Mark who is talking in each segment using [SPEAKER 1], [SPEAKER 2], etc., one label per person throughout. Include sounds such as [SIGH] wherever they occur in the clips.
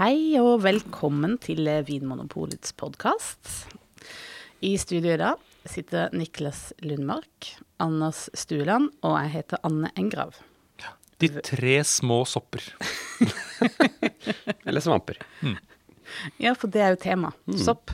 [SPEAKER 1] Hei og velkommen til Vinmonopolets podkast. I studio i dag sitter Niklas Lundmark, Anders Stueland og jeg heter Anne Engrav.
[SPEAKER 2] De tre små sopper. [LAUGHS]
[SPEAKER 3] Eller svamper.
[SPEAKER 1] Ja, for det er jo tema. Sopp.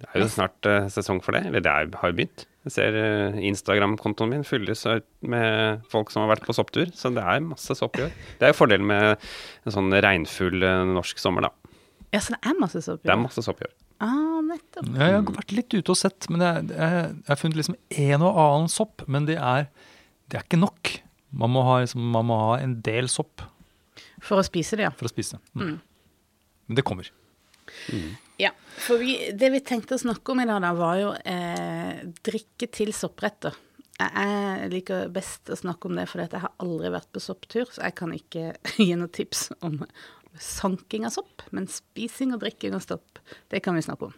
[SPEAKER 3] Det er jo snart eh, sesong for det. Eller det er, har jo begynt. Jeg ser eh, Instagram-kontoen min fylles med folk som har vært på sopptur. Så det er masse sopp i år. Det er jo fordelen med en sånn regnfull eh, norsk sommer, da.
[SPEAKER 1] Ja, så det er masse sopp.
[SPEAKER 3] Det er masse sopp i år.
[SPEAKER 1] Ah, nettopp.
[SPEAKER 2] Ja, jeg har vært litt ute og sett, men jeg, jeg, jeg har funnet liksom en og annen sopp. Men det er, det er ikke nok. Man må, ha, liksom, man må ha en del sopp
[SPEAKER 1] For å spise det, ja.
[SPEAKER 2] for å spise. Mm.
[SPEAKER 1] Mm.
[SPEAKER 2] Men det kommer.
[SPEAKER 1] Ja, for vi, det vi tenkte å snakke om i dag, da, var jo eh, drikke til soppretter. Jeg, liker best å snakke om det, for jeg har aldri vært på sopptur, så jeg kan ikke [LAUGHS] gi noe tips om sanking av sopp. Men spising og drikking av sopp, det kan vi snakke om.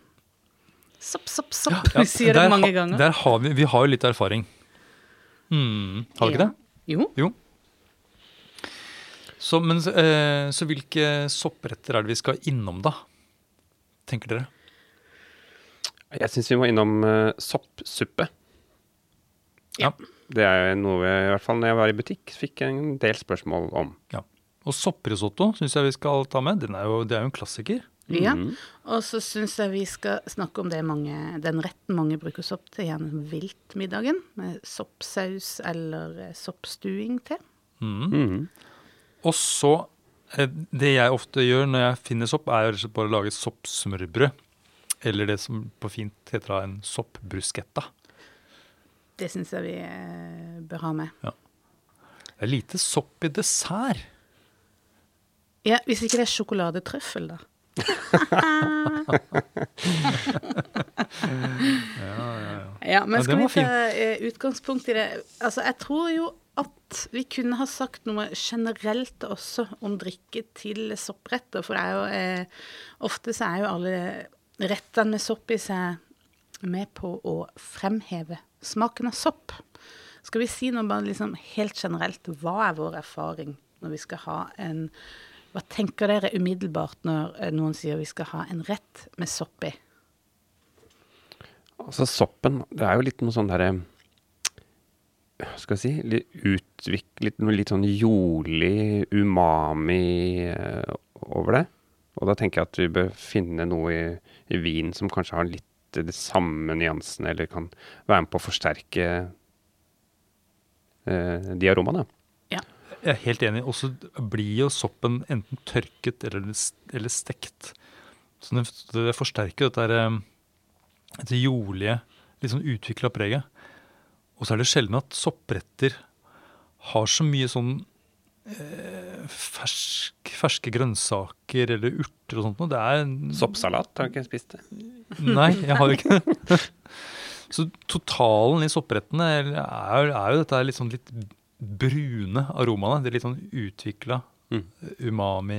[SPEAKER 1] Sopp, sopp, sopp.
[SPEAKER 2] Ja,
[SPEAKER 1] vi sier det mange ganger.
[SPEAKER 2] Der har vi, vi har jo litt erfaring. Mm. Har vi ikke
[SPEAKER 1] Ja.
[SPEAKER 2] det?
[SPEAKER 1] Jo.
[SPEAKER 2] Jo. Så, men, eh, så hvilke soppretter er det vi skal innom, da? Tenker dere?
[SPEAKER 3] Jeg syns vi må innom uh, soppsuppe.
[SPEAKER 1] Ja.
[SPEAKER 3] Det er noe noe i hvert fall når jeg var i butikk, fikk jeg en del spørsmål om.
[SPEAKER 2] Ja. Og sopprisotto syns jeg vi skal ta med. Den er jo, det er jo en klassiker.
[SPEAKER 1] Ja.
[SPEAKER 3] Mhm.
[SPEAKER 1] Og så syns jeg vi skal snakke om det mange, den retten mange bruker sopp til, gjerne viltmiddagen. Med soppsaus eller eh, soppstuing til.
[SPEAKER 2] Mm.
[SPEAKER 3] Mm.
[SPEAKER 2] Og så Det jeg ofte gjør når jeg finner sopp, er å bare å lage soppsmørbrød. Eller det som på fint heter en soppbrusketta.
[SPEAKER 1] Det syns jeg vi eh, bør ha med.
[SPEAKER 2] Det er lite sopp i dessert.
[SPEAKER 1] Ja, Hvis ikke det er sjokoladetrøffel, da. [LAUGHS] ja, men
[SPEAKER 2] Ja,
[SPEAKER 1] skal
[SPEAKER 2] den
[SPEAKER 1] vi
[SPEAKER 2] var fin.
[SPEAKER 1] ta eh, utgangspunkt i det? Altså, jeg tror jo at vi kunne ha sagt noe generelt også om drikke til soppretter. For jo eh, Ofte så er jo alle rettene med sopp i seg med på å fremheve smaken av sopp. Skal vi si noe bare liksom helt generelt? Hva er vår erfaring når vi skal ha en Hva tenker dere umiddelbart når eh, noen sier vi skal ha en rett med sopp i?
[SPEAKER 3] Altså soppen, det er jo litt noe sånn derre Hva skal jeg si litt Utviklet noe litt sånn jordlig umami eh, over det. Og da tenker jeg at vi bør finne noe i, i vin som kanskje har litt de samme nyansene, eller kan være med på å forsterke eh, de aromaene. Ja.
[SPEAKER 2] Jeg er helt enig. Og så blir jo soppen enten tørket eller, eller stekt. Så det, det forsterker dette, eh, dette jordlige, litt sånn utvikla preget. Og så er det sjelden at soppretter har så mye sånn eh, fersk, ferske grønnsaker eller urter og sånt noe. Det er
[SPEAKER 3] Soppsalat, har du ikke spist det?
[SPEAKER 2] Nei, jeg har ikke det. [LAUGHS] Så totalen i sopprettene er, er, er jo dette litt sånn litt brune aromaene. Det er litt sånn utvikla
[SPEAKER 3] Mm.
[SPEAKER 2] umami.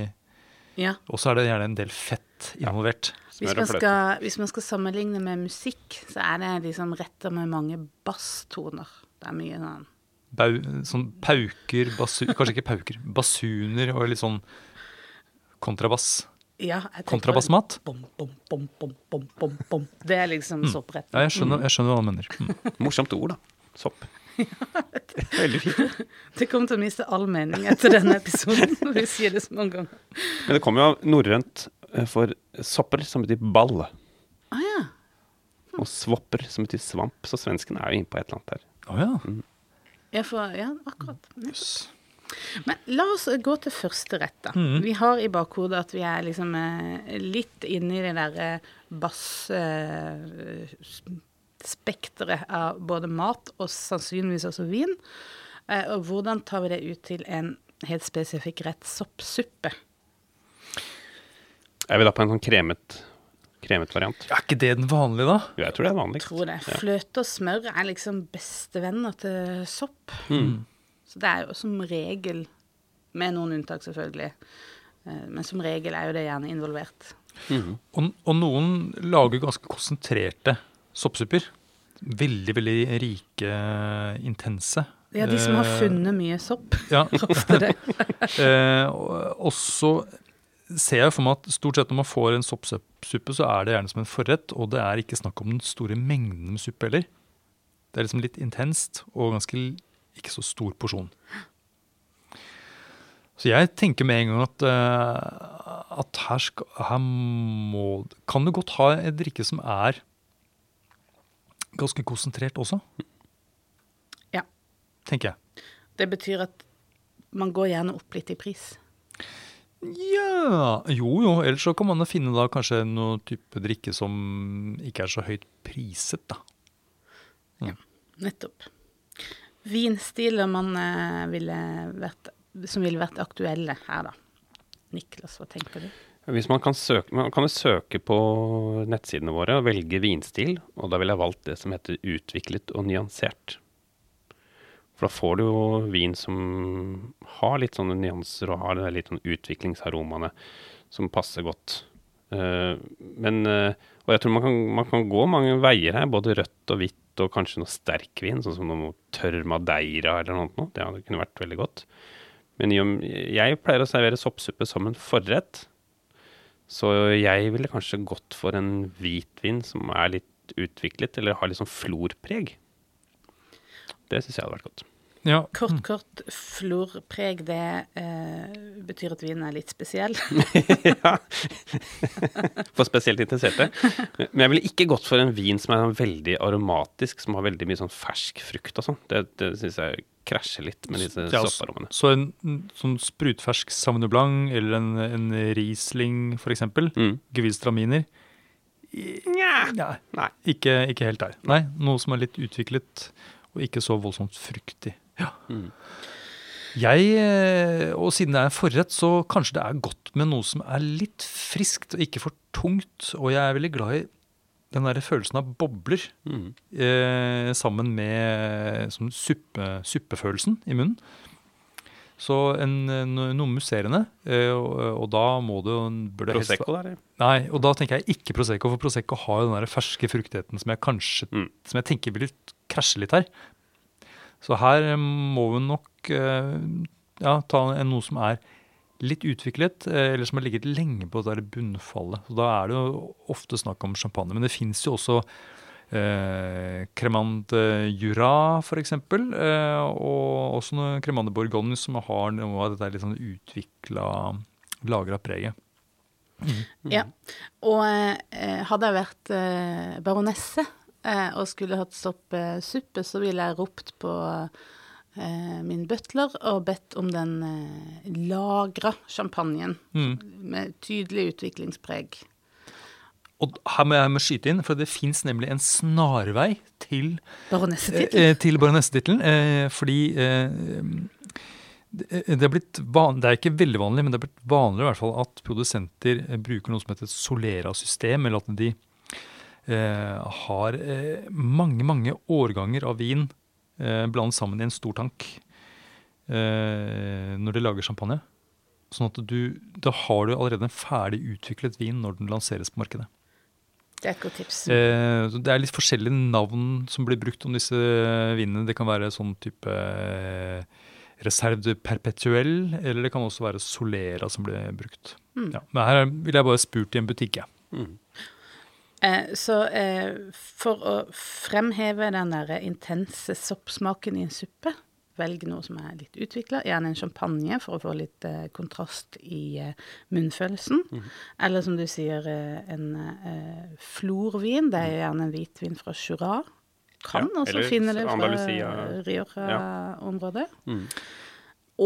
[SPEAKER 1] Ja.
[SPEAKER 2] Og så er det gjerne en del fett involvert.
[SPEAKER 1] Hvis man, skal, hvis man skal sammenligne med musikk, så er det liksom retter med mange basstoner. Det er mye sånn
[SPEAKER 2] Bau, sånn pauker, basu, kanskje ikke pauker, basuner og litt sånn kontrabass.
[SPEAKER 1] ja,
[SPEAKER 2] Kontrabassmat?
[SPEAKER 1] Bom, bom, bom, bom, bom, bom, bom. Det er liksom soppretten.
[SPEAKER 2] Ja, jeg skjønner, jeg skjønner hva du mener. Mm.
[SPEAKER 3] Morsomt ord, da. Sopp. Veldig fint. [LAUGHS]
[SPEAKER 1] Det kommer til å miste all mening etter denne episoden vi sier det så mange ganger.
[SPEAKER 3] Men det kommer jo av norrønt eh, for sopper, som betyr ball,
[SPEAKER 1] Ah, ja.
[SPEAKER 3] og svopper, som betyr svamp. Så svensken er jo inne på et eller annet der.
[SPEAKER 2] Oh, ja.
[SPEAKER 1] Ja, for, ja, akkurat.
[SPEAKER 2] Yes.
[SPEAKER 1] Men la oss gå til første rett, da.
[SPEAKER 2] Mm.
[SPEAKER 1] Vi har i bakhodet at vi er liksom eh, litt inne i det derre bass-spekteret av både mat og sannsynligvis også vin. Eh, og hvordan tar vi det ut til en helt spesifikk rett soppsuppe?
[SPEAKER 3] Er vi da på en sånn kremet, kremet variant?
[SPEAKER 2] Er ikke det den vanlige, da?
[SPEAKER 3] Jo, jeg tror det er vanlig.
[SPEAKER 1] Tror det. Fløte og smør er liksom bestevenner til sopp.
[SPEAKER 3] Mm.
[SPEAKER 1] Så det er jo som regel, med noen unntak selvfølgelig, eh, men som regel er jo det gjerne involvert.
[SPEAKER 3] Mm.
[SPEAKER 2] Og, og noen lager ganske konsentrerte soppsupper. Veldig, veldig rike, intense.
[SPEAKER 1] Ja, de som har
[SPEAKER 2] Eh,
[SPEAKER 1] funnet mye sopp.
[SPEAKER 2] Ja, [LAUGHS]
[SPEAKER 1] Ofte det. [LAUGHS]
[SPEAKER 2] eh, og så ser jeg for meg at stort sett når man får en soppsuppe, så er det gjerne som en forrett, og det er ikke snakk om den store mengden med suppe heller. Det er liksom litt intenst og ganske ikke så stor porsjon. Så jeg tenker med en gang at, eh, at her, skal, her må Kan du godt ha et drikke som er ganske konsentrert også?
[SPEAKER 1] Ja.
[SPEAKER 2] Tenker jeg.
[SPEAKER 1] Det betyr at man går gjerne opp litt i pris.
[SPEAKER 2] Ja Jo jo, ellers så kan man finne da kanskje noe type drikke som ikke er så høyt priset, da.
[SPEAKER 1] Ja, Nettopp. Vinstiler man eh, ville vært, som ville vært aktuelle her, da. Niklas, hva tenker du?
[SPEAKER 3] Hvis man kan søke, man kan søke på nettsidene våre og velge vinstil, og da ville jeg valgt det som heter utviklet og nyansert. For da får du jo vin som har litt sånne nyanser og har litt sånn utviklingsaromaene som passer godt. Eh, men, eh, og jeg tror man kan, man kan gå mange veier her, både rødt og hvitt og kanskje noe sterkvin, sånn som noe tørr madeira eller noe. sånt. Det kunne vært veldig godt. Men jeg pleier å servere soppsuppe som en forrett. Så jeg ville kanskje gått for en hvitvin som er litt utviklet, eller har litt sånn florpreg. Det syns jeg hadde vært godt.
[SPEAKER 2] Ja,
[SPEAKER 1] Kort, kort florpreg, det eh, betyr at vinen er litt spesiell. [LAUGHS]
[SPEAKER 3] ja. For spesielt interesserte. Men jeg ville ikke gått for en vin som er sånn veldig aromatisk, som har veldig mye sånn fersk frukt og sånn. Det, det syns jeg krasjer litt med disse
[SPEAKER 2] Ja,
[SPEAKER 3] sopparommene.
[SPEAKER 2] Så en sånn sprutfersk Sauvignon Blanc eller en, en Riesling f.eks.
[SPEAKER 3] Mm.
[SPEAKER 2] Gewürztraminer.
[SPEAKER 3] Nja. Nei.
[SPEAKER 2] ikke, ikke helt der. Nei, noe som er litt utviklet og ikke så voldsomt fruktig. Ja.
[SPEAKER 3] Mm.
[SPEAKER 2] Jeg, eh, og siden det er en forrett, så kanskje det er godt med noe som er litt friskt og ikke for tungt. Og jeg er veldig glad i den der følelsen av bobler
[SPEAKER 3] Mm.
[SPEAKER 2] eh, sammen med sånn suppe, suppefølelsen i munnen. Så en, no- noe musserende, eh, og, og da må jo bør det helst
[SPEAKER 3] Prosecco der?
[SPEAKER 2] Nei, og da tenker jeg ikke Prosecco, for Prosecco har jo den der ferske fruktigheten som jeg kanskje
[SPEAKER 3] Mm.
[SPEAKER 2] Som jeg tenker vil krasje litt her. Så her må vi nok eh, ja, ta en, noe som er litt utviklet, eh, eller som har ligget lenge på det der bunnfallet. Så da er det jo ofte snakk om champagne. Men det fins jo også eh, Cremant Jura, f.eks., eh, og også noe Cremant Bourgogne som har noe av dette litt sånn utvikla, lagra preget.
[SPEAKER 1] Ja. Og eh, hadde jeg vært eh, baronesse eh, og skulle hatt soppsuppe, så ville jeg ropt på eh, min butler og bedt om den eh, lagra champagnen
[SPEAKER 2] Mm.
[SPEAKER 1] med tydelig utviklingspreg.
[SPEAKER 2] Og her må jeg må skyte inn, for det fins nemlig en snarvei til,
[SPEAKER 1] Baronessetittel.
[SPEAKER 2] eh, baronessetittelen. Eh, fordi eh, det, er blitt van, Det er ikke veldig vanlig, men det er blitt vanligere i hvert fall at produsenter eh, bruker noe som heter Solera-system, eller at de eh, har eh, mange, mange årganger av vin eh, blandet sammen i en stor tank eh, når de lager champagne. Sånn at du, da har du allerede en ferdig utviklet vin når den lanseres på markedet.
[SPEAKER 1] Det er et godt tips.
[SPEAKER 2] Eh, det er litt forskjellige navn som blir brukt om disse vinene. Det kan være sånn type Reserve de Perpetuel, eller det kan også være Solera som blir brukt.
[SPEAKER 1] Mm.
[SPEAKER 2] Ja, men her ville jeg bare spurt i en butikk, jeg.
[SPEAKER 3] Mm.
[SPEAKER 1] Eh, så eh, for å fremheve den der intense soppsmaken i en suppe, velg noe som er litt utvikla, gjerne en champagne for å få litt eh, kontrast i eh, munnfølelsen. Eller som du sier, eh, en eh, florvin. Det er jo gjerne en hvitvin fra Jura. Kan
[SPEAKER 3] Ja,
[SPEAKER 1] også finne det fra. Rioja-området.
[SPEAKER 3] Mm.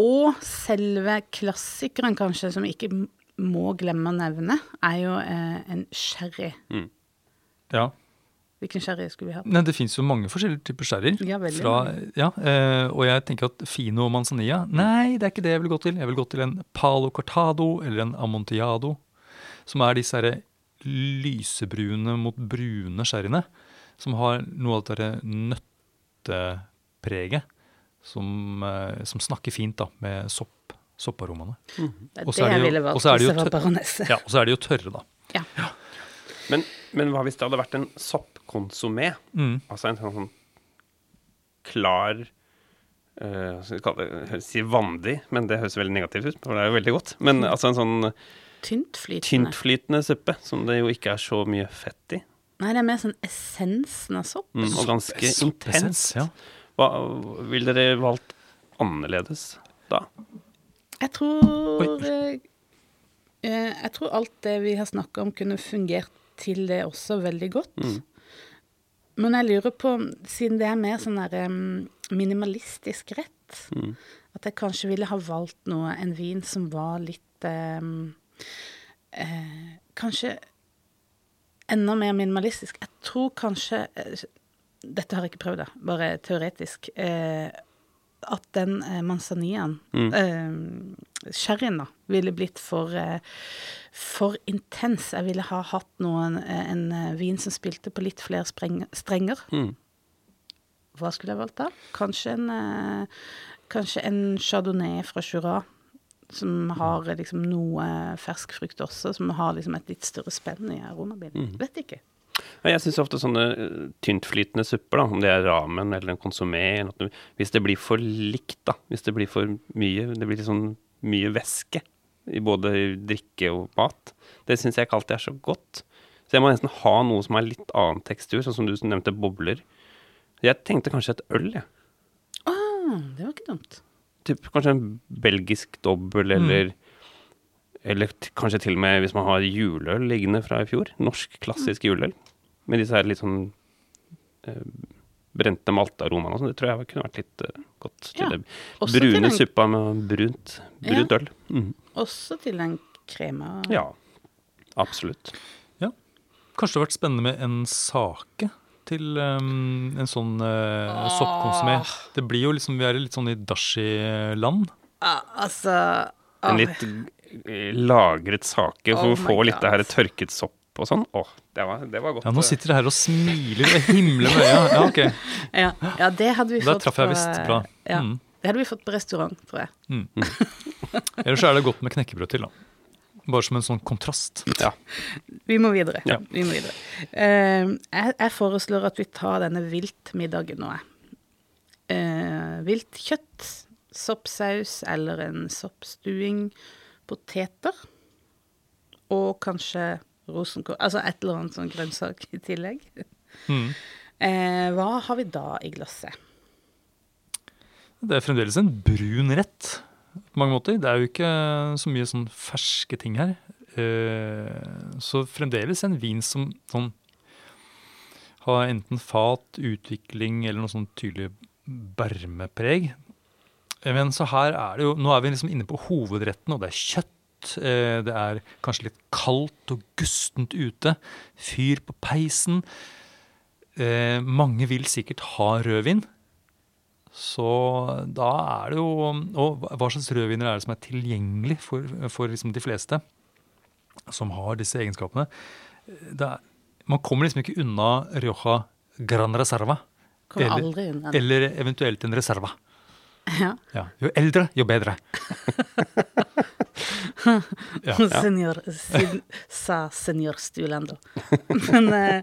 [SPEAKER 1] Og selve klassikeren, kanskje, som ikke må glemme å nevne, er jo eh, en sherry.
[SPEAKER 2] Ja.
[SPEAKER 1] Hvilken sherry skulle vi hatt?
[SPEAKER 2] Nei, det fins jo mange forskjellige typer sherryer.
[SPEAKER 1] Ja,
[SPEAKER 2] fra, ja, eh, og jeg tenker at Fino Manzanilla Nei, det er ikke det jeg vil gå til. Jeg vil gå til en Palo Cortado eller en Amontillado. Som er disse herre lysebrune mot brune sherryene. Som har noe av det derre nøttepreget. Som, eh, som snakker fint da, med sopp, sopparomaene.
[SPEAKER 1] Det er det
[SPEAKER 2] er det
[SPEAKER 1] jeg ville valgt
[SPEAKER 2] så det
[SPEAKER 1] hvis jeg var baronesse.
[SPEAKER 2] Ja, Og så er de jo tørre, da.
[SPEAKER 1] Ja.
[SPEAKER 3] Men, men hva hvis det hadde vært en soppkonsumé?
[SPEAKER 2] Mm.
[SPEAKER 3] Altså en sånn, sånn klar uh, hva skal vi kalle det, jeg si vandig, men det høres veldig negativt ut, for det er jo veldig godt. Men altså en sånn
[SPEAKER 1] tyntflytende.
[SPEAKER 3] tyntflytende suppe, som det jo ikke er så mye fett i.
[SPEAKER 1] Nei, det er mer sånn essensen av sopp.
[SPEAKER 3] Mm, og ganske intens.
[SPEAKER 2] Ja.
[SPEAKER 3] Hva ville dere valgt annerledes da?
[SPEAKER 1] Jeg tror eh, eh, Jeg tror alt det vi har snakka om, kunne fungert til det også veldig godt.
[SPEAKER 3] Mm.
[SPEAKER 1] Men jeg lurer på, siden det er mer sånn der um, minimalistisk rett,
[SPEAKER 3] Mm.
[SPEAKER 1] at jeg kanskje ville ha valgt noe, en vin som var litt um, eh, Kanskje enda mer minimalistisk. Jeg tror kanskje eh, Dette har jeg ikke prøvd, da, bare teoretisk. Eh, at den eh, manzaniaen, eh, sherryen, da, ville blitt for, eh, for intens. Jeg ville ha hatt noen, eh, en eh, vin som spilte på litt flere spreng, strenger.
[SPEAKER 3] Mm.
[SPEAKER 1] Hva skulle jeg valgt da? Kanskje en, kanskje en chardonnay fra Jura, som har liksom noe fersk frukt også, som har liksom et litt større spenn i aromabildet. Vet ikke.
[SPEAKER 3] Jeg syns ofte sånne tyntflytende supper, da, om det er ramen eller en konsumé Hvis det blir for likt, da, hvis det blir for mye Det blir litt sånn mye væske i både drikke og mat. Det syns jeg ikke alltid er så godt. Så jeg må nesten ha noe som har litt annen tekstur, sånn som du nevnte bobler. Jeg tenkte kanskje et øl, jeg.
[SPEAKER 1] Ah, det var ikke dumt.
[SPEAKER 3] Typ, kanskje en belgisk dobbel, eller Eller t kanskje til og med hvis man har juleøl liggende fra i fjor. Norsk, klassisk juleøl. Med disse her litt sånn eh, brente maltaromaene og sånn. Det tror jeg kunne vært litt uh, godt til
[SPEAKER 1] Ja,
[SPEAKER 3] det. Brune suppa med brunt, brunt øl. Mhm.
[SPEAKER 1] Også til den krema.
[SPEAKER 3] Ja, absolutt.
[SPEAKER 2] Kanskje det har vært spennende med en sake til um, en sånn uh, soppkonsumé. Det blir jo liksom, Vi er litt sånn i dashi-land.
[SPEAKER 1] Ah, altså
[SPEAKER 3] En
[SPEAKER 1] ah,
[SPEAKER 3] litt eh, lagret sake for
[SPEAKER 1] Oh
[SPEAKER 3] å få litt det her tørket sopp og sånn. Åh, det var, det var godt.
[SPEAKER 2] Ja, Nå
[SPEAKER 3] eh.
[SPEAKER 2] sitter dere her og smiler og himler med øya. Ja, ok. [LAUGHS]
[SPEAKER 1] ja, ja, det hadde vi
[SPEAKER 2] Der
[SPEAKER 1] fått
[SPEAKER 2] traff jeg visst bra.
[SPEAKER 1] Ja,
[SPEAKER 2] Mm.
[SPEAKER 1] Det hadde vi fått på restaurant, tror jeg. [LAUGHS] [LAUGHS]
[SPEAKER 2] Ellers så er det godt med knekkebrød til, da. Bare som en sånn kontrast.
[SPEAKER 3] Ja.
[SPEAKER 1] Vi må videre.
[SPEAKER 2] Ja.
[SPEAKER 1] Vi må videre. Uh, jeg, jeg foreslår at vi tar denne viltmiddagen nå, jeg. Uh, vilt kjøtt, soppsaus eller en soppstuing, poteter og kanskje rosenkål Altså et eller annet sånn grønnsak i tillegg.
[SPEAKER 2] Mm.
[SPEAKER 1] Uh, hva har vi da i glasset?
[SPEAKER 2] Det er fremdeles en brun rett på mange måter. Det er jo ikke så mye sånn ferske ting her. Eh, Så fremdeles en vin som sånn har enten fat, utvikling eller noe sånn tydelig bermepreg. Men så her er det jo Nå er vi liksom inne på hovedretten, og det er kjøtt. eh, Det er kanskje litt kaldt og gustent ute. Fyr på peisen. Eh, mange vil sikkert ha rødvin. Så da er det jo Og hva slags rødviner er det som er tilgjengelig for, for liksom de fleste som har disse egenskapene? Er, man kommer liksom ikke unna Rioja Gran Reserva. Eller-. Eller eventuelt en Reserva.
[SPEAKER 1] Ja.
[SPEAKER 2] Ja. Jo eldre, jo bedre. [LAUGHS] Ja.
[SPEAKER 1] Senior, sin, sa senior Stulander. [LAUGHS] Men, eh,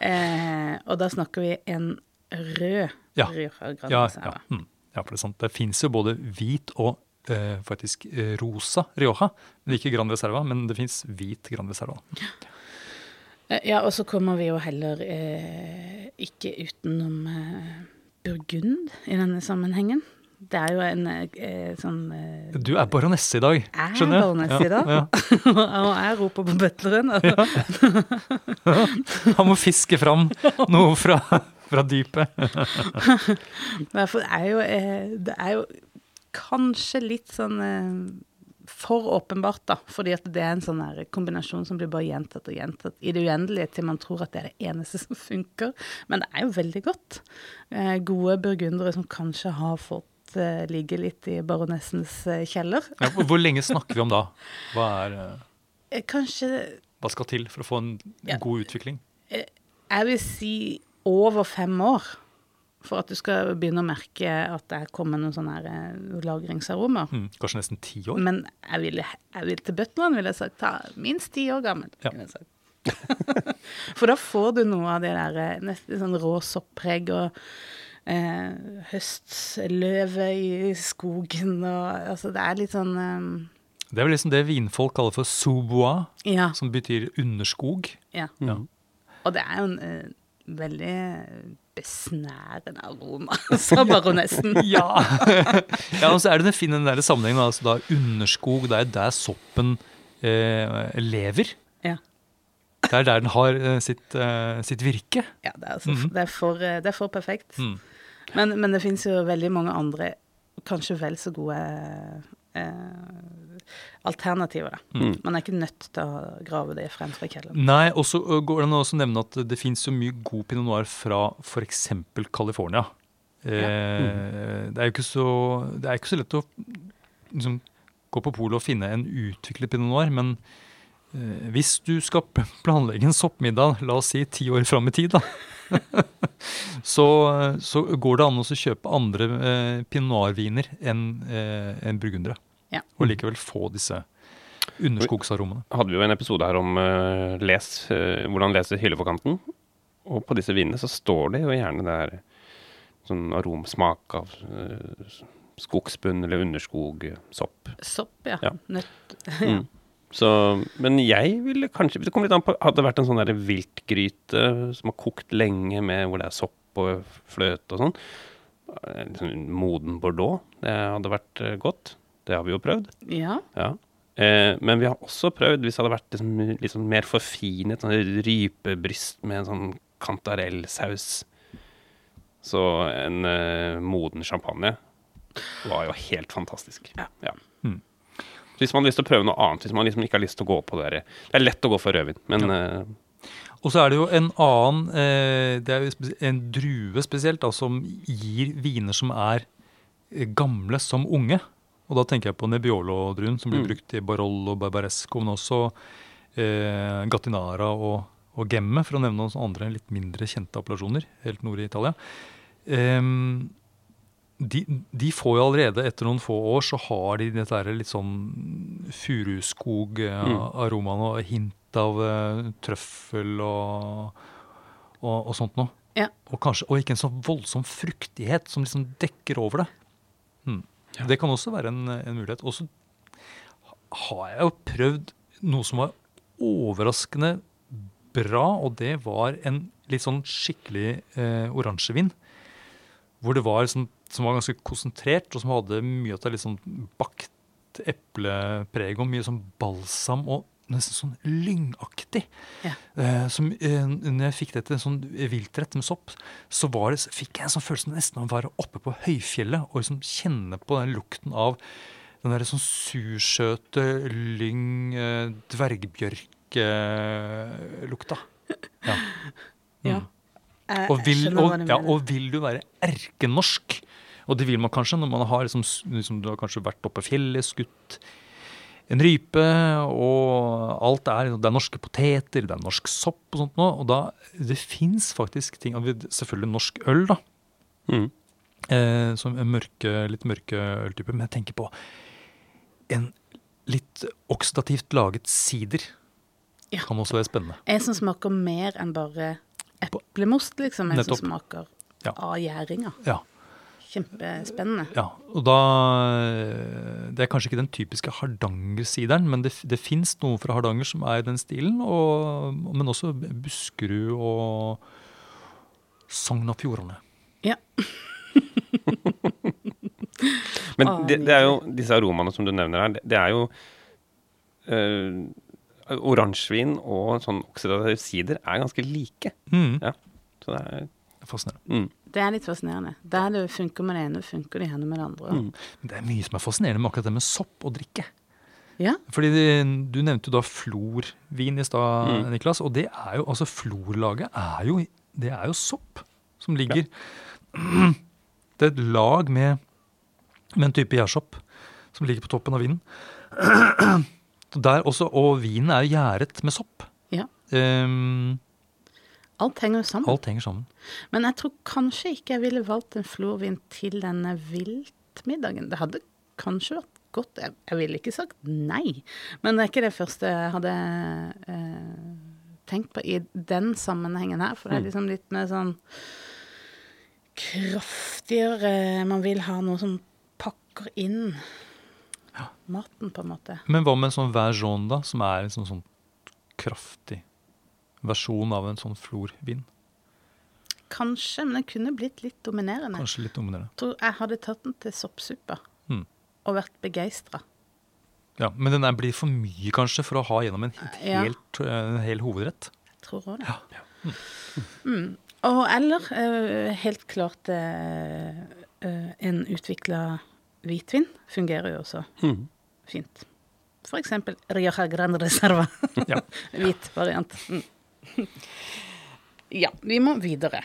[SPEAKER 1] eh, og da snakker vi en rød
[SPEAKER 2] Ja.
[SPEAKER 1] Grande
[SPEAKER 2] Ja, ja, mm. ja, for det er sant. Det fins jo både hvit og eh, faktisk eh, rosa Rioja. Men ikke Gran Reserva, men det fins hvit Gran Reserva.
[SPEAKER 1] Eh, Ja, og så kommer vi jo heller eh, ikke utenom eh, Burgund i denne sammenhengen. Det er jo en eh, sånn eh,
[SPEAKER 2] Du er baronesse i dag,
[SPEAKER 1] Er
[SPEAKER 2] skjønner jeg.
[SPEAKER 1] baronesse i dag?
[SPEAKER 2] Ja, [LAUGHS]
[SPEAKER 1] Og jeg roper på butleren. og-
[SPEAKER 2] ja. Han må fiske fram noe fra, fra dypet. [LAUGHS]
[SPEAKER 1] For det er jo, eh, det er jo kanskje litt sånn eh, for åpenbart, da. Fordi at det er en sånn kombinasjon som blir bare gjentatt og gjentatt i det uendelige til man tror at det er det eneste som funker. Men det er jo veldig godt. Eh, gode burgundere som kanskje har fått eh, ligge litt i baronessens eh, kjeller.
[SPEAKER 2] Ja, hvor- lenge snakker vi om da? Hva, er,
[SPEAKER 1] kanskje
[SPEAKER 2] hva skal til for å få en
[SPEAKER 1] Ja.
[SPEAKER 2] god utvikling?
[SPEAKER 1] Jeg vil si over fem år. For at du skal begynne å merke at det kommer noen sånne her, eh, lagringsaromer.
[SPEAKER 2] Mm, kanskje nesten ti år?
[SPEAKER 1] Men jeg ville, jeg ville til butleren ville jeg sagt ta minst ti år gammel.
[SPEAKER 2] Ja.
[SPEAKER 1] ville jeg sagt. [LAUGHS] For da får du noe av det der eh, nesten sånn rå soppreg og eh, høstløve i skogen og Altså det er litt sånn eh,
[SPEAKER 2] Det er vel liksom det vinfolk kaller for sous-bois,
[SPEAKER 1] Ja.
[SPEAKER 2] som betyr underskog.
[SPEAKER 1] ja.
[SPEAKER 2] Ja.
[SPEAKER 1] Og det er jo en eh, veldig besnærende aroma, [LAUGHS] sa baronessen. [LAUGHS]
[SPEAKER 2] Ja. ja, og så er det finne den der sammenhengen. Altså da underskog, det er der soppen eh, lever.
[SPEAKER 1] Ja.
[SPEAKER 2] Det er der den har eh, sitt, eh, sitt virke.
[SPEAKER 1] Ja, det er, altså,
[SPEAKER 2] Mhm.
[SPEAKER 1] det er, for, eh, det er for perfekt.
[SPEAKER 2] Mm.
[SPEAKER 1] Men, men det fins jo veldig mange andre, kanskje vel så gode eh, alternativer.
[SPEAKER 3] Mm.
[SPEAKER 1] Man er ikke nødt til å grave det frem fra kjelleren.
[SPEAKER 2] Nei, og så går det an å nevne at det fins så mye god pinot noir fra f.eks. California. Eh, Det er jo ikke så, det er ikke så lett å liksom, gå på polet og finne en utviklet pinot noir, men eh, hvis du skal planlegge en soppmiddag, la oss si ti år fram i tid, da, [LAUGHS] så, så går det an å kjøpe andre eh, pinot noir-viner enn eh, en burgundere.
[SPEAKER 1] Ja.
[SPEAKER 2] Og likevel få disse underskogsaromene.
[SPEAKER 3] hadde vi jo en episode her om uh, les, uh, hvordan lese hylleforkanten. Og på disse vinene så står det jo gjerne det her sånn aromsmak av uh, skogsbunn eller underskog, sopp.
[SPEAKER 1] Sopp, ja.
[SPEAKER 3] Ja.
[SPEAKER 1] Nøtt. [LAUGHS]
[SPEAKER 3] Mm. Så, men jeg ville kanskje Det kommer litt an på Hadde det vært en sånn der viltgryte som har kokt lenge, med hvor det er sopp og fløte og sånn, sånn moden bordeaux, det hadde vært godt. Det har vi jo prøvd.
[SPEAKER 1] Ja.
[SPEAKER 3] Ja. Eh, men vi har også prøvd, hvis det hadde vært liksom, litt sånn mer forfinet, sånn rypebryst med en sånn kantarellsaus, så en eh, moden champagne var jo helt fantastisk.
[SPEAKER 1] Ja.
[SPEAKER 2] Mm.
[SPEAKER 3] Hvis man har lyst til å prøve noe annet, hvis man liksom ikke har lyst til å gå på det der Det er lett å gå for rødvin, men eh,
[SPEAKER 2] Og så er det jo en annen eh, Det er jo en drue spesielt da, som gir viner som er eh, gamle som unge. Og da tenker jeg på Nebbiolo-druen, som blir
[SPEAKER 3] Mm.
[SPEAKER 2] brukt i Barolo og Barbaresco, men også eh, Gattinara og, og Gemme, for å nevne noen andre litt mindre kjente appellasjoner helt nord i Italia. Ehm, de, de får jo allerede, etter noen få år, så har de dette der litt sånn furuskog-aromaen og hint av uh, trøffel og, og, og sånt noe.
[SPEAKER 1] Ja.
[SPEAKER 2] Og, kanskje, og ikke en sånn voldsom fruktighet som liksom dekker over det. Mm. Det kan også være en, en mulighet. Og så har jeg jo prøvd noe som var overraskende bra, og det var en litt sånn skikkelig eh, oransjevin. Hvor det var sånn, som var ganske konsentrert, og som hadde mye av det litt sånn bakt eplepreg og mye sånn balsam og nesten sånn lyngaktig.
[SPEAKER 1] Ja.
[SPEAKER 2] Eh, som, eh, når jeg fikk det til sånn viltrett med sopp, så var det, fikk jeg en sånn følelse nesten av å være oppe på høyfjellet og liksom kjenne på den lukten av den der sånn sursøte lyng, eh, dvergbjørk-lukta. ja. [LAUGHS]
[SPEAKER 1] Ja.
[SPEAKER 2] Og vil, og, ja, og vil du være erkenorsk, og det vil man kanskje når man har liksom, liksom, du har kanskje vært oppe på fjellet, skutt en rype, og alt er Det er norske poteter, det er norsk sopp og sånt noe. Og da Det fins faktisk ting Selvfølgelig norsk øl, da.
[SPEAKER 3] mm.
[SPEAKER 2] Eh, som en mørke, litt mørke øltype. Men jeg tenker på en litt oksidativt laget sider.
[SPEAKER 1] Ja.
[SPEAKER 2] Kan også være spennende.
[SPEAKER 1] En som smaker mer enn bare eplemost, liksom. En som smaker
[SPEAKER 2] Ja.
[SPEAKER 1] av gjæringa.
[SPEAKER 2] Ja.
[SPEAKER 1] Kjempespennende.
[SPEAKER 2] Ja, og da eh, Det er kanskje ikke den typiske Hardanger-sideren, men det, det fins noe fra Hardanger som er i den stilen. Og, men også Buskerud og Sogn og Fjordane.
[SPEAKER 1] Ja. [LAUGHS]
[SPEAKER 3] Men det, det er jo disse aromaene som du nevner her, det, det er jo øh, Oransjevin og sånn oksidativ sider er ganske like.
[SPEAKER 2] Mm.
[SPEAKER 3] Ja. Så det er
[SPEAKER 2] Fascinerende.
[SPEAKER 3] mm.
[SPEAKER 1] Det er litt fascinerende. Der det funker med det ene, funker det gjerne med det andre.
[SPEAKER 3] Mm.
[SPEAKER 2] Men Det er mye som er fascinerende med akkurat det med sopp og drikke.
[SPEAKER 1] Ja.
[SPEAKER 2] Fordi det- Du nevnte jo da florvin i stad,
[SPEAKER 3] Mm.
[SPEAKER 2] Niklas. Og det er jo, altså florlaget er jo, det er jo sopp som ligger [CLEARS THROAT] Det er et lag med, med en type gjærsopp som ligger på toppen av vinen. [CLEARS THROAT] Der også, og vinen er jo gjæret med sopp.
[SPEAKER 1] Ja.
[SPEAKER 2] Ehm,
[SPEAKER 1] Alt henger jo sammen.
[SPEAKER 2] alt henger sammen.
[SPEAKER 1] Men jeg tror kanskje ikke jeg ville valgt en florvin til denne viltmiddagen. Det hadde kanskje vært godt. Jeg, jeg ville ikke sagt nei, men det er ikke det første jeg hadde eh, tenkt på i den sammenhengen her. For det er liksom litt mer sånn kraftigere Man vil ha noe som pakker inn maten, på en måte.
[SPEAKER 2] Men hva med en sånn vergeon, da, som er en sånn, sånn kraftig versjon av en sånn florvin?
[SPEAKER 1] Kanskje, men den kunne blitt litt dominerende.
[SPEAKER 2] Kanskje litt dominerende.
[SPEAKER 1] Jeg tror jeg hadde tatt den til soppsuppa
[SPEAKER 2] Mm.
[SPEAKER 1] og vært begeistra.
[SPEAKER 2] Ja, men den blir for mye, kanskje, for å ha gjennom en, et
[SPEAKER 1] Ja.
[SPEAKER 2] helt, en hel hovedrett.
[SPEAKER 1] Jeg tror òg det. Mm. Og eller eh, helt klart eh, eh, en utvikla hvitvin fungerer jo også
[SPEAKER 3] Mhm.
[SPEAKER 1] fint. Eksempel Rioja Gran Reserva.
[SPEAKER 2] Ja. [LAUGHS]
[SPEAKER 1] Hvit variant. Mm. Ja, vi må videre.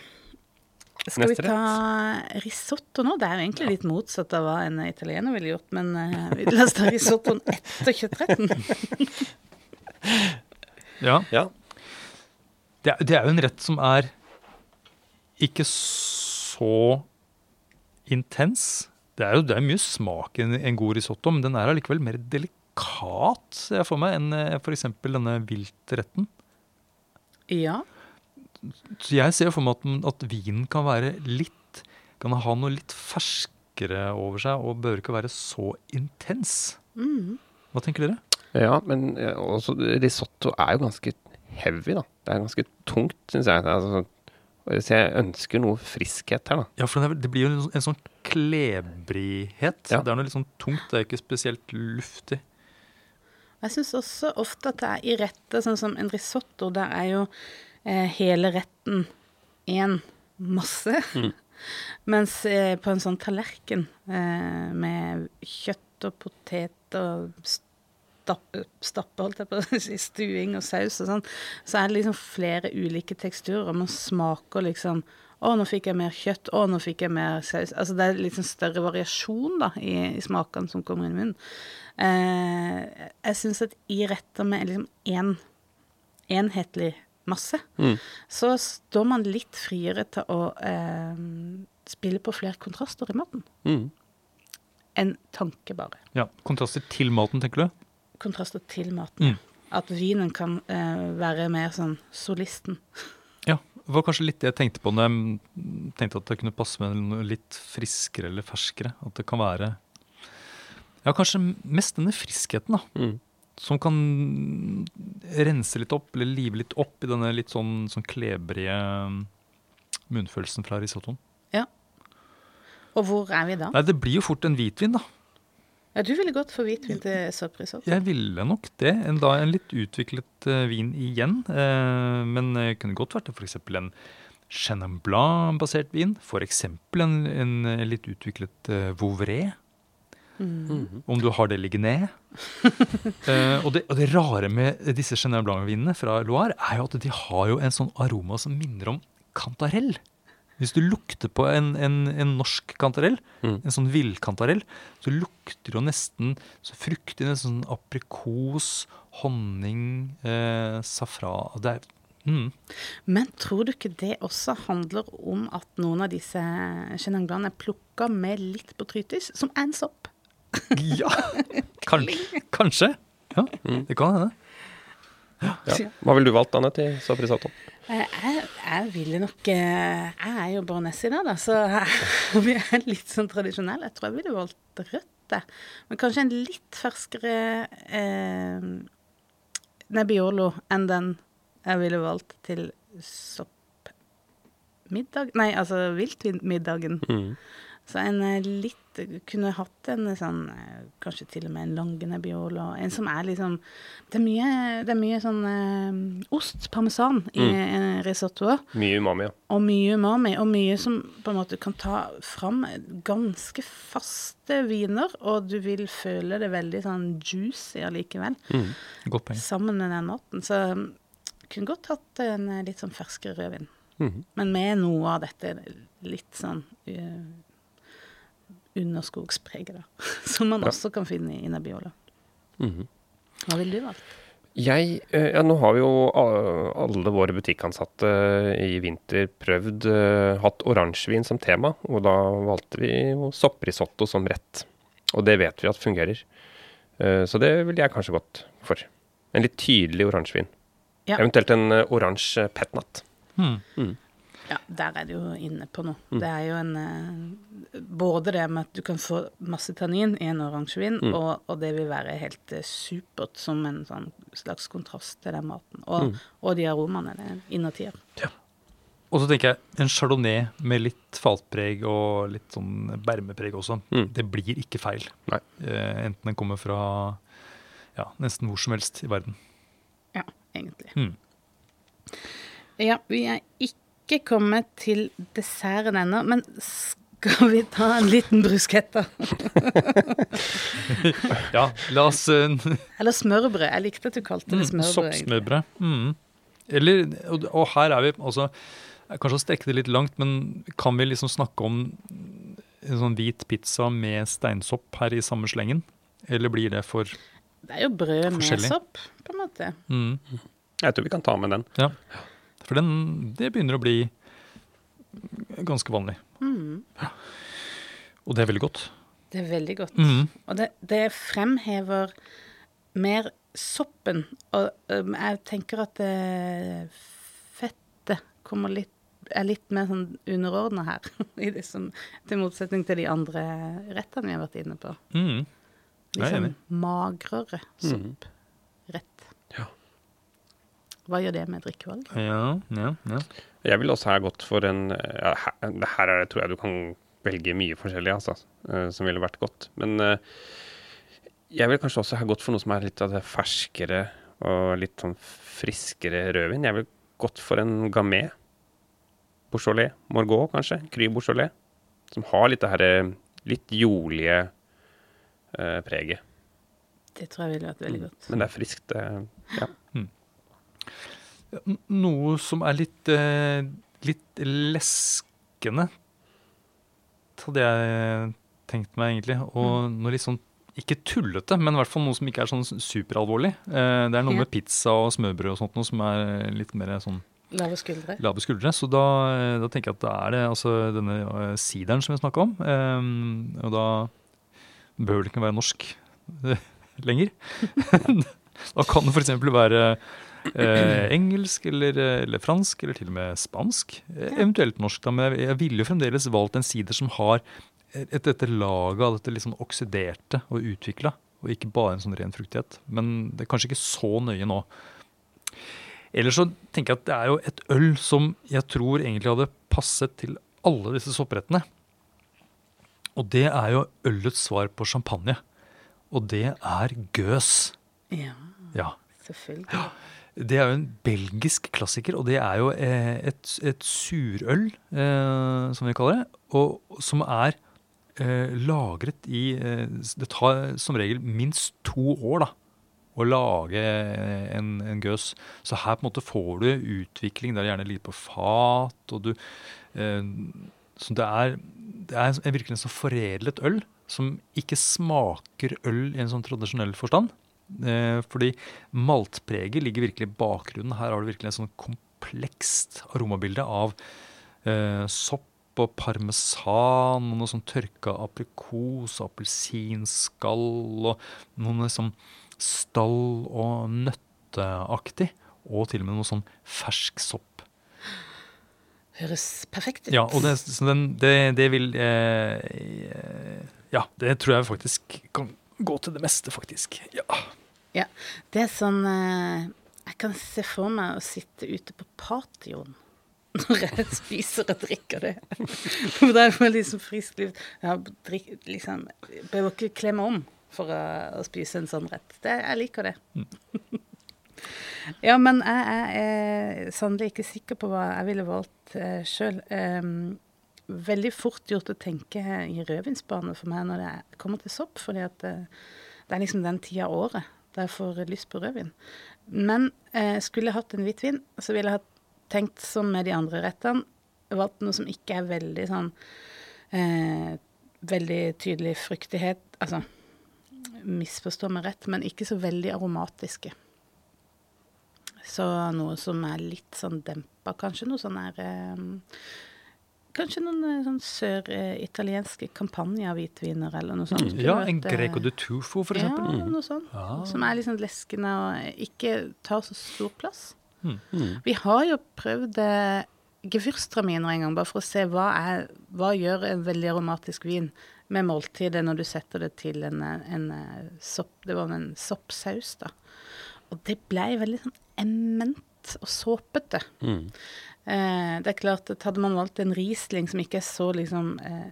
[SPEAKER 1] Skal
[SPEAKER 3] Neste
[SPEAKER 1] vi ta risotto nå? Det er jo egentlig litt motsatt av hva en italiener ville gjort, men uh, vi- la oss ta [LAUGHS] risottoen etter kjøttretten.
[SPEAKER 2] Ja.
[SPEAKER 3] Ja.
[SPEAKER 2] Det, det er jo en rett som er ikke så intens. Det er jo det er mye smak i en, en god risotto, men den er allikevel mer delikat, ser jeg for meg, enn f.eks. denne viltretten.
[SPEAKER 1] Ja.
[SPEAKER 2] Så jeg ser for meg at, at vinen kan være litt Kan ha noe litt ferskere over seg og bør ikke være så intens.
[SPEAKER 1] Mm.
[SPEAKER 2] Hva tenker dere?
[SPEAKER 3] Ja, men også risotto er jo ganske heavy, da. Det er ganske tungt, syns jeg. Altså, så jeg ønsker noe friskhet her, da.
[SPEAKER 2] Ja, for det, blir jo en, sånn- en sånn klebrighet.
[SPEAKER 3] Ja.
[SPEAKER 2] Det er noe litt sånn tungt, det er ikke spesielt luftig.
[SPEAKER 1] Jeg syns også ofte at det er i retter, sånn som en risotto, der er jo eh, hele retten én masse. [LAUGHS] Mens eh, på en sånn tallerken eh, med kjøtt og potet og stappe, stappe, holdt jeg på å si, stuing og saus og sånn, så er det liksom flere ulike teksturer. Man smaker liksom å, nå fikk jeg mer kjøtt. Å, nå fikk jeg mer saus. Altså det er litt sånn større variasjon da, i, i smakene som kommer inn i munnen. Eh, jeg syns at i retter med liksom én enhetlig masse,
[SPEAKER 3] Mm.
[SPEAKER 1] så står man litt friere til å eh, spille på flere kontraster i maten.
[SPEAKER 3] Mm.
[SPEAKER 1] En tanke, bare.
[SPEAKER 2] Ja, Kontraster til maten, tenker du?
[SPEAKER 1] Kontraster til maten.
[SPEAKER 2] Mm.
[SPEAKER 1] At vinen kan eh, være mer sånn solisten.
[SPEAKER 2] Ja, var kanskje litt det jeg tenkte på når jeg tenkte at det kunne passe med noe litt friskere eller ferskere. At det kan være Ja, kanskje mest denne friskheten, da.
[SPEAKER 3] Mm.
[SPEAKER 2] Som kan rense litt opp, eller live litt opp i denne litt sånn, sånn klebrige munnfølelsen fra risottoen. Ja.
[SPEAKER 1] Og hvor er vi da?
[SPEAKER 2] Nei, det blir jo fort en hvitvin, da.
[SPEAKER 1] Ja, du ville gått for hvitvin til sopprisotto.
[SPEAKER 2] Jeg ville nok det. En, da, en litt utviklet uh, vin igjen. Uh, men det kunne godt vært f.eks. en Chenin Blanc-basert vin. F.eks. En, en eh, litt utviklet uh, Vouvray.
[SPEAKER 3] Mm.
[SPEAKER 2] Om du har det liggende. uh, [LAUGHS] og, det, og det rare med disse Chenin Blanc-vinene fra Loire, er jo at de har jo en sånn aroma som minner om kantarell. Hvis du lukter på en, en, en norsk kantarell,
[SPEAKER 3] Mm.
[SPEAKER 2] en sånn villkantarell, så lukter det jo nesten så fruktig, nesten sånn aprikos, honning, eh, safran Det er mm.
[SPEAKER 1] Men tror du ikke det også handler om at noen av disse Chenin er plukka med litt botrytis, som er en sopp? [LAUGHS]
[SPEAKER 2] Ja, [LAUGHS] kan, kanskje. Ja, det kan hende.
[SPEAKER 3] Ja. Hva ville du valgt, Anne, til sopprisotto?
[SPEAKER 1] Eh, Jeg, jeg ville nok eh, Jeg er jo baronesse i dag, da, så [LAUGHS] vi er litt sånn tradisjonelle. Jeg tror jeg ville valgt rødt, jeg. Men kanskje en litt ferskere eh, Nebbiolo enn den jeg ville valgt til soppmiddag Nei, altså viltmiddagen.
[SPEAKER 3] Mm.
[SPEAKER 1] Så en eh, Kunne hatt en sånn eh, Kanskje til og med en lange nebbiolo. En som er liksom Det er mye, det er mye sånn eh, ost, parmesan, i en risotto.
[SPEAKER 3] Mye umami, ja.
[SPEAKER 1] Og mye umami. Og mye som på en måte kan ta fram ganske faste viner, og du vil føle det veldig sånn juicy allikevel,
[SPEAKER 3] Mm.
[SPEAKER 2] Godt poeng.
[SPEAKER 1] sammen med den maten. Så um, kunne godt hatt en eh, litt sånn ferskere rødvin.
[SPEAKER 3] Mhm.
[SPEAKER 1] Men med noe av dette litt sånn uh, underskogspreget, da. [LAUGHS] Som man
[SPEAKER 3] Ja.
[SPEAKER 1] også kan finne i Nabiola.
[SPEAKER 3] Mm -hmm.
[SPEAKER 1] Hva ville du valgt?
[SPEAKER 3] Jeg, eh, ja, nå har vi jo alle våre butikkansatte i vinter prøvd eh, hatt oransjevin som tema, og da valgte vi sopprisotto som rett. Og det vet vi at fungerer. Eh, så det ville jeg kanskje gått for. En litt tydelig oransjevin.
[SPEAKER 1] Ja.
[SPEAKER 3] Eventuelt en eh, oransje petnat.
[SPEAKER 2] Hmm.
[SPEAKER 3] Mm.
[SPEAKER 1] Ja, der er du jo inne på noe.
[SPEAKER 3] Mm.
[SPEAKER 1] Det er jo en eh, Både det med at du kan få masse tannin i en oransjevin,
[SPEAKER 3] Mm.
[SPEAKER 1] og, og det vil være helt eh, supert som en sånn slags kontrast til den maten. Og,
[SPEAKER 3] Mm.
[SPEAKER 1] og de aromaene det innertier.
[SPEAKER 2] Og så tenker jeg en chardonnay med litt faltpreg og litt sånn bermepreg også.
[SPEAKER 3] Mm.
[SPEAKER 2] Det blir ikke feil.
[SPEAKER 3] Nei.
[SPEAKER 2] Eh, enten den kommer fra ja, nesten hvor som helst i verden.
[SPEAKER 1] Ja, egentlig.
[SPEAKER 2] Mm.
[SPEAKER 1] Ja, vi er ikke kommet til desserten ennå, men skal vi ta en liten bruschetta? [LAUGHS]
[SPEAKER 2] Ja, la oss eh,
[SPEAKER 1] Eller smørbrød. Jeg likte at du kalte det
[SPEAKER 2] Mm,
[SPEAKER 1] smørbrød.
[SPEAKER 2] Soppsmørbrød. Mm. Eller, og, og her er vi altså Kanskje å strekke det litt langt, men kan vi liksom snakke om en sånn hvit pizza med steinsopp her i samme slengen? Eller blir det for forskjellig?
[SPEAKER 1] Det er jo brød med sopp, på en måte.
[SPEAKER 2] mm.
[SPEAKER 3] Jeg tror vi kan ta med den.
[SPEAKER 2] Ja. For den, det begynner å bli ganske vanlig.
[SPEAKER 1] Mm.
[SPEAKER 2] Og det er veldig godt.
[SPEAKER 1] Det er veldig godt.
[SPEAKER 2] Mm.
[SPEAKER 1] Og det, det fremhever mer soppen. Og um, jeg tenker at det fettet kommer litt er litt mer sånn underordna her, [LAUGHS] i det til motsetning til de andre rettene vi har vært inne på.
[SPEAKER 2] Mm.
[SPEAKER 1] Litt sånn magrere sopprett. Hva gjør det med drikkevalg?
[SPEAKER 2] Ja, ja, ja.
[SPEAKER 3] Jeg vil også ha gått for en ja, her, det her er, tror jeg du kan velge mye forskjellig, altså, eh, som ville vært godt. Men eh, jeg vil kanskje også ha gått for noe som er litt av det ferskere og litt sånn friskere rødvin. Jeg vil gått for en gamet, Beaujolais. Morgot, kanskje. Cry Beaujolais. Som har litt det her eh, litt jordlige eh, preget.
[SPEAKER 1] Det tror jeg ville vært veldig godt.
[SPEAKER 3] Men det er friskt. Ja.
[SPEAKER 2] Noe som er litt, eh, litt leskende, hadde jeg tenkt meg egentlig. Og noe litt sånn, ikke tullete, men i hvert fall noe som ikke er sånn superalvorlig. Eh, det er noe med pizza og smørbrød og sånt noe som er litt mer sånn
[SPEAKER 1] Lave skuldre.
[SPEAKER 2] lave skuldre. Så da, da tenker jeg at da er det altså denne eh, sideren som vi snakka om. Eh, og da behøver det ikke være norsk eh, [LAUGHS] lenger. [LAUGHS] da kan det f.eks. være eh, engelsk eller, eh, eller fransk, eller til og med spansk. Eh, eventuelt norsk. Da, men jeg, ville jo fremdeles valgt en sider som har et, dette laget av dette liksom oksiderte og utvikla, og ikke bare en sånn ren fruktighet. Men det er kanskje ikke så nøye nå. Ellers så tenker jeg at det er jo et øl som jeg tror egentlig hadde passet til alle disse sopprettene. Og det er jo ølets svar på champagne. Og det er gøs.
[SPEAKER 1] Ja,
[SPEAKER 2] Ja.
[SPEAKER 1] selvfølgelig.
[SPEAKER 2] Det er jo en belgisk klassiker, og det er jo eh, et, et surøl, eh, som vi kaller det, og som er eh, lagret i eh, Det tar som regel minst to år da, å lage en, en gøs. Så her på en måte får du utvikling. Det er gjerne litt på fat, og du eh, Så det er, det er virkelig en så foredlet øl som ikke smaker øl i en sånn tradisjonell forstand. Eh, fordi maltpreget ligger virkelig i bakgrunnen. Her har du virkelig en sånn komplekst aromabilde av eh, sopp og parmesan, og noe sånn tørka aprikos, appelsinskall og noe sånn stall- og nøtteaktig. Og til og med noe sånn fersk sopp.
[SPEAKER 1] Høres perfekt ut.
[SPEAKER 2] Ja, og det, så den, det, det vil eh, eh, Ja, det tror jeg faktisk kan gå til det meste, faktisk. Ja.
[SPEAKER 1] Ja, det er sånn eh, Jeg kan se for meg å sitte ute på patioen når jeg spiser og drikker det. For da er det liksom frisk luft. Jeg liksom, behøver ikke kle meg om for å, å spise en sånn rett. Det, jeg liker det. ja, men jeg, jeg er sannelig ikke sikker på hva jeg ville valgt eh, sjøl. Veldig fort gjort å tenke i rødvinsbane for meg når det kommer til sopp, fordi at eh, det er liksom den tida av året da jeg får lyst på rødvin. Men eh, skulle jeg hatt en hvitvin, så ville jeg ha tenkt som med de andre rettene. Valgt noe som ikke er veldig sånn eh, Veldig tydelig fruktighet. Altså, misforstå meg rett, men ikke så veldig aromatiske. Så noe som er litt sånn dempa, kanskje noe sånn er eh, Kanskje noen eh, sånn søritalienske campagna-hvitviner eller noe sånt.
[SPEAKER 2] Ja, en
[SPEAKER 1] eh,
[SPEAKER 2] Greco de Tufo, for eksempel.
[SPEAKER 1] Ja, noe sånt.
[SPEAKER 2] Ja.
[SPEAKER 1] Som er litt sånn leskende og ikke tar så stor plass.
[SPEAKER 2] Mm.
[SPEAKER 1] Vi har jo prøvd eh, en gang, bare for å se hva, er, hva gjør en veldig aromatisk vin med måltidet når du setter det til en, en, sopp Det var en soppsaus, da. Og det blei veldig sånn emment og såpete.
[SPEAKER 3] Mm.
[SPEAKER 1] Eh, det er klart at hadde man valgt en Riesling som ikke er så liksom eh,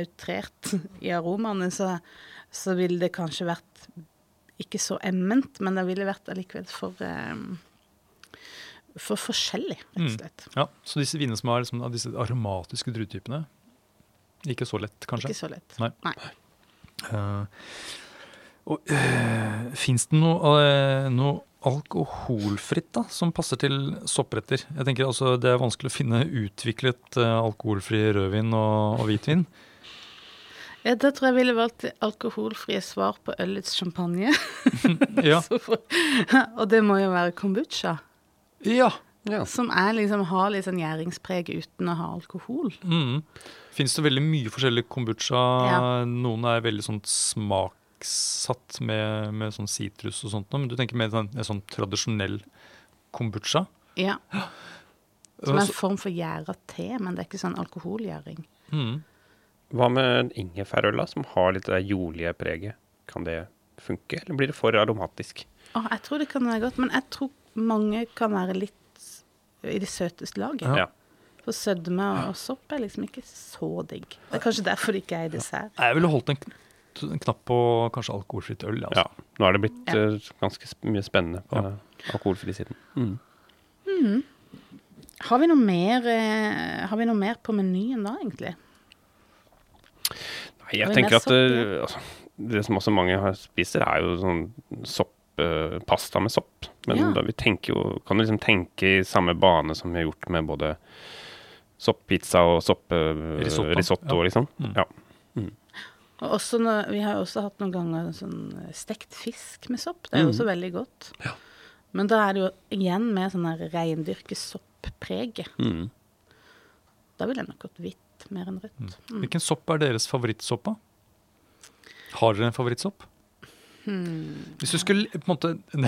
[SPEAKER 1] outrert i aromaene, så, så ville det kanskje vært ikke så emment, men det ville vært allikevel for eh, for forskjellig, rett og slett.
[SPEAKER 2] Ja, Så disse vinene som har liksom, av disse aromatiske druetypene, ikke så lett, kanskje?
[SPEAKER 1] Ikke så lett.
[SPEAKER 2] Nei.
[SPEAKER 1] Nei.
[SPEAKER 2] Uh, og uh, Fins det noe, eh, noe alkoholfritt da, som passer til soppretter? Jeg tenker altså Det er vanskelig å finne utviklet eh, alkoholfri rødvin og, og hvitvin.
[SPEAKER 1] Ja, da tror jeg jeg ville valgt alkoholfrie svar på ølets champagne. [LAUGHS]
[SPEAKER 2] Ja. [LAUGHS]
[SPEAKER 1] Og det må jo være kombucha,
[SPEAKER 2] ja.
[SPEAKER 3] Ja.
[SPEAKER 1] som er liksom, har litt sånn gjæringspreg uten å ha alkohol.
[SPEAKER 2] Mm. Fins det veldig mye forskjellig kombucha.
[SPEAKER 1] Ja.
[SPEAKER 2] Noen er veldig sånn smakssatt med, med sånn sitrus og sånt, men du tenker mer sånn, en sånn tradisjonell kombucha?
[SPEAKER 1] Ja. Som er en form for gjæra te, men det er ikke sånn alkoholgjæring.
[SPEAKER 2] Mm.
[SPEAKER 3] Hva med ingefærøl, som har litt det jordlige preget? Kan det funke, eller blir det for aromatisk?
[SPEAKER 1] Oh, jeg tror det kan være godt, men jeg tror mange kan være litt i det søteste laget.
[SPEAKER 2] Ja.
[SPEAKER 1] For sødme og sopp er liksom ikke så digg. Det er kanskje derfor det ikke er i dessert.
[SPEAKER 2] Jeg ville holdt en, en knapp på kanskje alkoholfritt øl. Altså.
[SPEAKER 3] Ja. Nå er det blitt
[SPEAKER 1] Ja.
[SPEAKER 3] eh, ganske mye spennende på
[SPEAKER 2] Ja.
[SPEAKER 3] alkoholfri-siden. Mm.
[SPEAKER 1] Har vi noe mer, eh, har vi noe mer på menyen da, egentlig?
[SPEAKER 3] Nei, jeg tenker at eh, altså, det som også mange har spiser, er jo sånn sopp, pasta med sopp. Men
[SPEAKER 1] Ja.
[SPEAKER 3] da vi tenker jo, kan liksom tenke i samme bane som vi har gjort med både soppizza og
[SPEAKER 2] Risotto,
[SPEAKER 3] sopprisotto,
[SPEAKER 2] ja.
[SPEAKER 3] liksom.
[SPEAKER 2] Mm.
[SPEAKER 3] Ja.
[SPEAKER 1] Og også vi har jo også hatt noen ganger sånn eh, stekt fisk med sopp. Det er jo
[SPEAKER 3] Mm.
[SPEAKER 1] også veldig godt.
[SPEAKER 3] Ja.
[SPEAKER 1] Men da er det jo igjen med sånn der reindyrke sopp-preget.
[SPEAKER 3] Mm.
[SPEAKER 1] Da ville jeg nok gått hvitt mer enn rødt. Mm.
[SPEAKER 2] Hvilken sopp er deres favorittsopp? da? Har dere en favorittsopp?
[SPEAKER 1] Hmm.
[SPEAKER 2] Hvis du skulle på en måte [LAUGHS]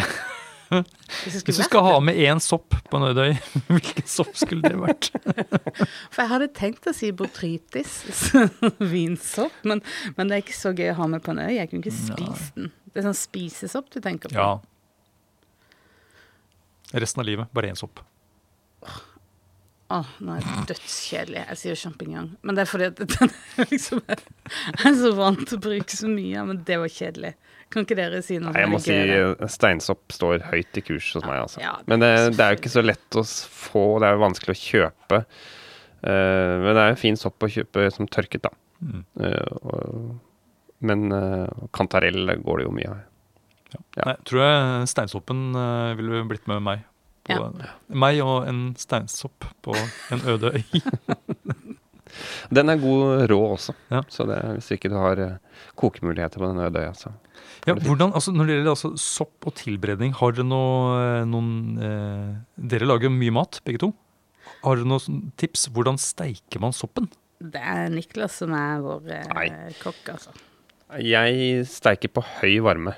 [SPEAKER 1] Hvis
[SPEAKER 2] Hvis du skal ha med én sopp på Nødøy, [LAUGHS] hvilken sopp skulle det vært? [LAUGHS]
[SPEAKER 1] For jeg hadde tenkt å si botrytis, [LAUGHS] vinsopp, men, men det er ikke så gøy å ha med på en øy. Jeg kunne ikke spist den. Det er sånn spisesopp du tenker på.
[SPEAKER 2] Ja. Resten av livet, bare én sopp.
[SPEAKER 1] Åh, nå er det dødskjedelig. Jeg sier sjampinjong. Men det er fordi at den er liksom [LAUGHS] Jeg er så vant til å bruke så mye, men det var kjedelig. Kan ikke dere si noe
[SPEAKER 3] Nei, jeg må si
[SPEAKER 1] er
[SPEAKER 3] eh, steinsopp står høyt i kurs hos meg, altså.
[SPEAKER 1] Ja, det
[SPEAKER 3] Men det,
[SPEAKER 1] er
[SPEAKER 3] det er jo ikke så lett å få, det er jo vanskelig å kjøpe. Uh, men det er jo fin sopp å kjøpe som tørket, da.
[SPEAKER 2] Mm.
[SPEAKER 3] Uh, og, men uh, kantarell går det jo mye av. Ja.
[SPEAKER 2] Nei, jeg tror jeg steinsoppen eh, ville blitt med meg. På,
[SPEAKER 1] Ja.
[SPEAKER 2] Meg og en steinsopp på en øde øy. [LAUGHS]
[SPEAKER 3] Den er god rå også,
[SPEAKER 2] Ja.
[SPEAKER 3] så det, hvis ikke du har uh, kokemuligheter på den øde øya, så
[SPEAKER 2] Ja, hvordan, altså, når det gjelder altså, sopp og tilberedning, har dere noe, noen eh, Dere lager mye mat, begge to. Har dere noen tips? Hvordan steiker man soppen?
[SPEAKER 1] Det er Niklas som er vår eh, kokk, altså.
[SPEAKER 3] Jeg steiker på høy varme.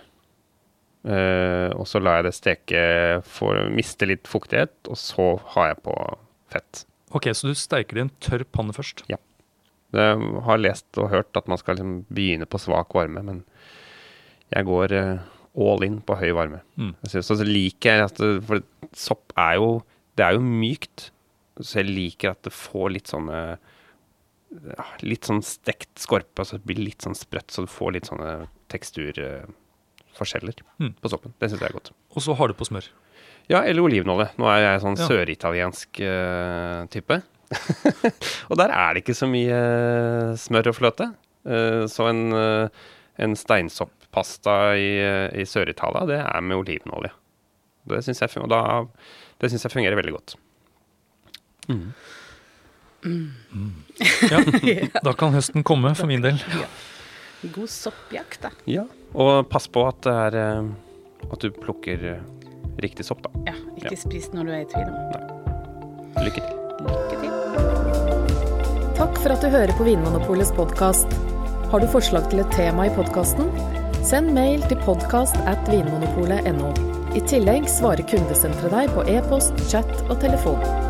[SPEAKER 3] Eh, og så lar jeg det steke for å miste litt fuktighet, og så har jeg på fett.
[SPEAKER 2] Ok, Så du steiker det i en tørr panne først? Ja.
[SPEAKER 3] Jeg har lest og hørt at man skal liksom begynne på svak varme, men jeg går uh, all in på høy varme.
[SPEAKER 2] Mm.
[SPEAKER 3] Jeg synes, så liker jeg at For sopp er jo Det er jo mykt, så jeg liker at det får litt sånne Litt sånn stekt skorpe, så det blir litt sånn sprøtt, så du får litt sånne teksturforskjeller
[SPEAKER 2] Mm.
[SPEAKER 3] på soppen. Det syns jeg er godt.
[SPEAKER 2] Og så har du på smør.
[SPEAKER 3] Ja, eller olivenolje. Nå er jeg sånn
[SPEAKER 2] Ja.
[SPEAKER 3] søritaliensk uh, type. [LAUGHS] og der er det ikke så mye eh, smør og fløte. Uh, så en, uh, en steinsopppasta i, uh, i Sør-Italia, det er med olivenolje. Det syns jeg, fun- og da- det synes jeg fungerer veldig godt.
[SPEAKER 2] Ja, Da kan høsten komme, for min del.
[SPEAKER 1] God soppjakt, da.
[SPEAKER 3] Ja. Og pass på at det er eh, at du plukker eh, riktig sopp, da.
[SPEAKER 1] Ja, ikke spis når du er i tvil Nei.
[SPEAKER 3] Lykke til.
[SPEAKER 1] Lykke til.
[SPEAKER 4] Takk for at du hører på Vinmonopolets podkast. Har du forslag til et tema i podkasten? Send mail til podkast at vinmonopolet.no. I tillegg svarer kundesenteret deg på e-post, chat og telefon.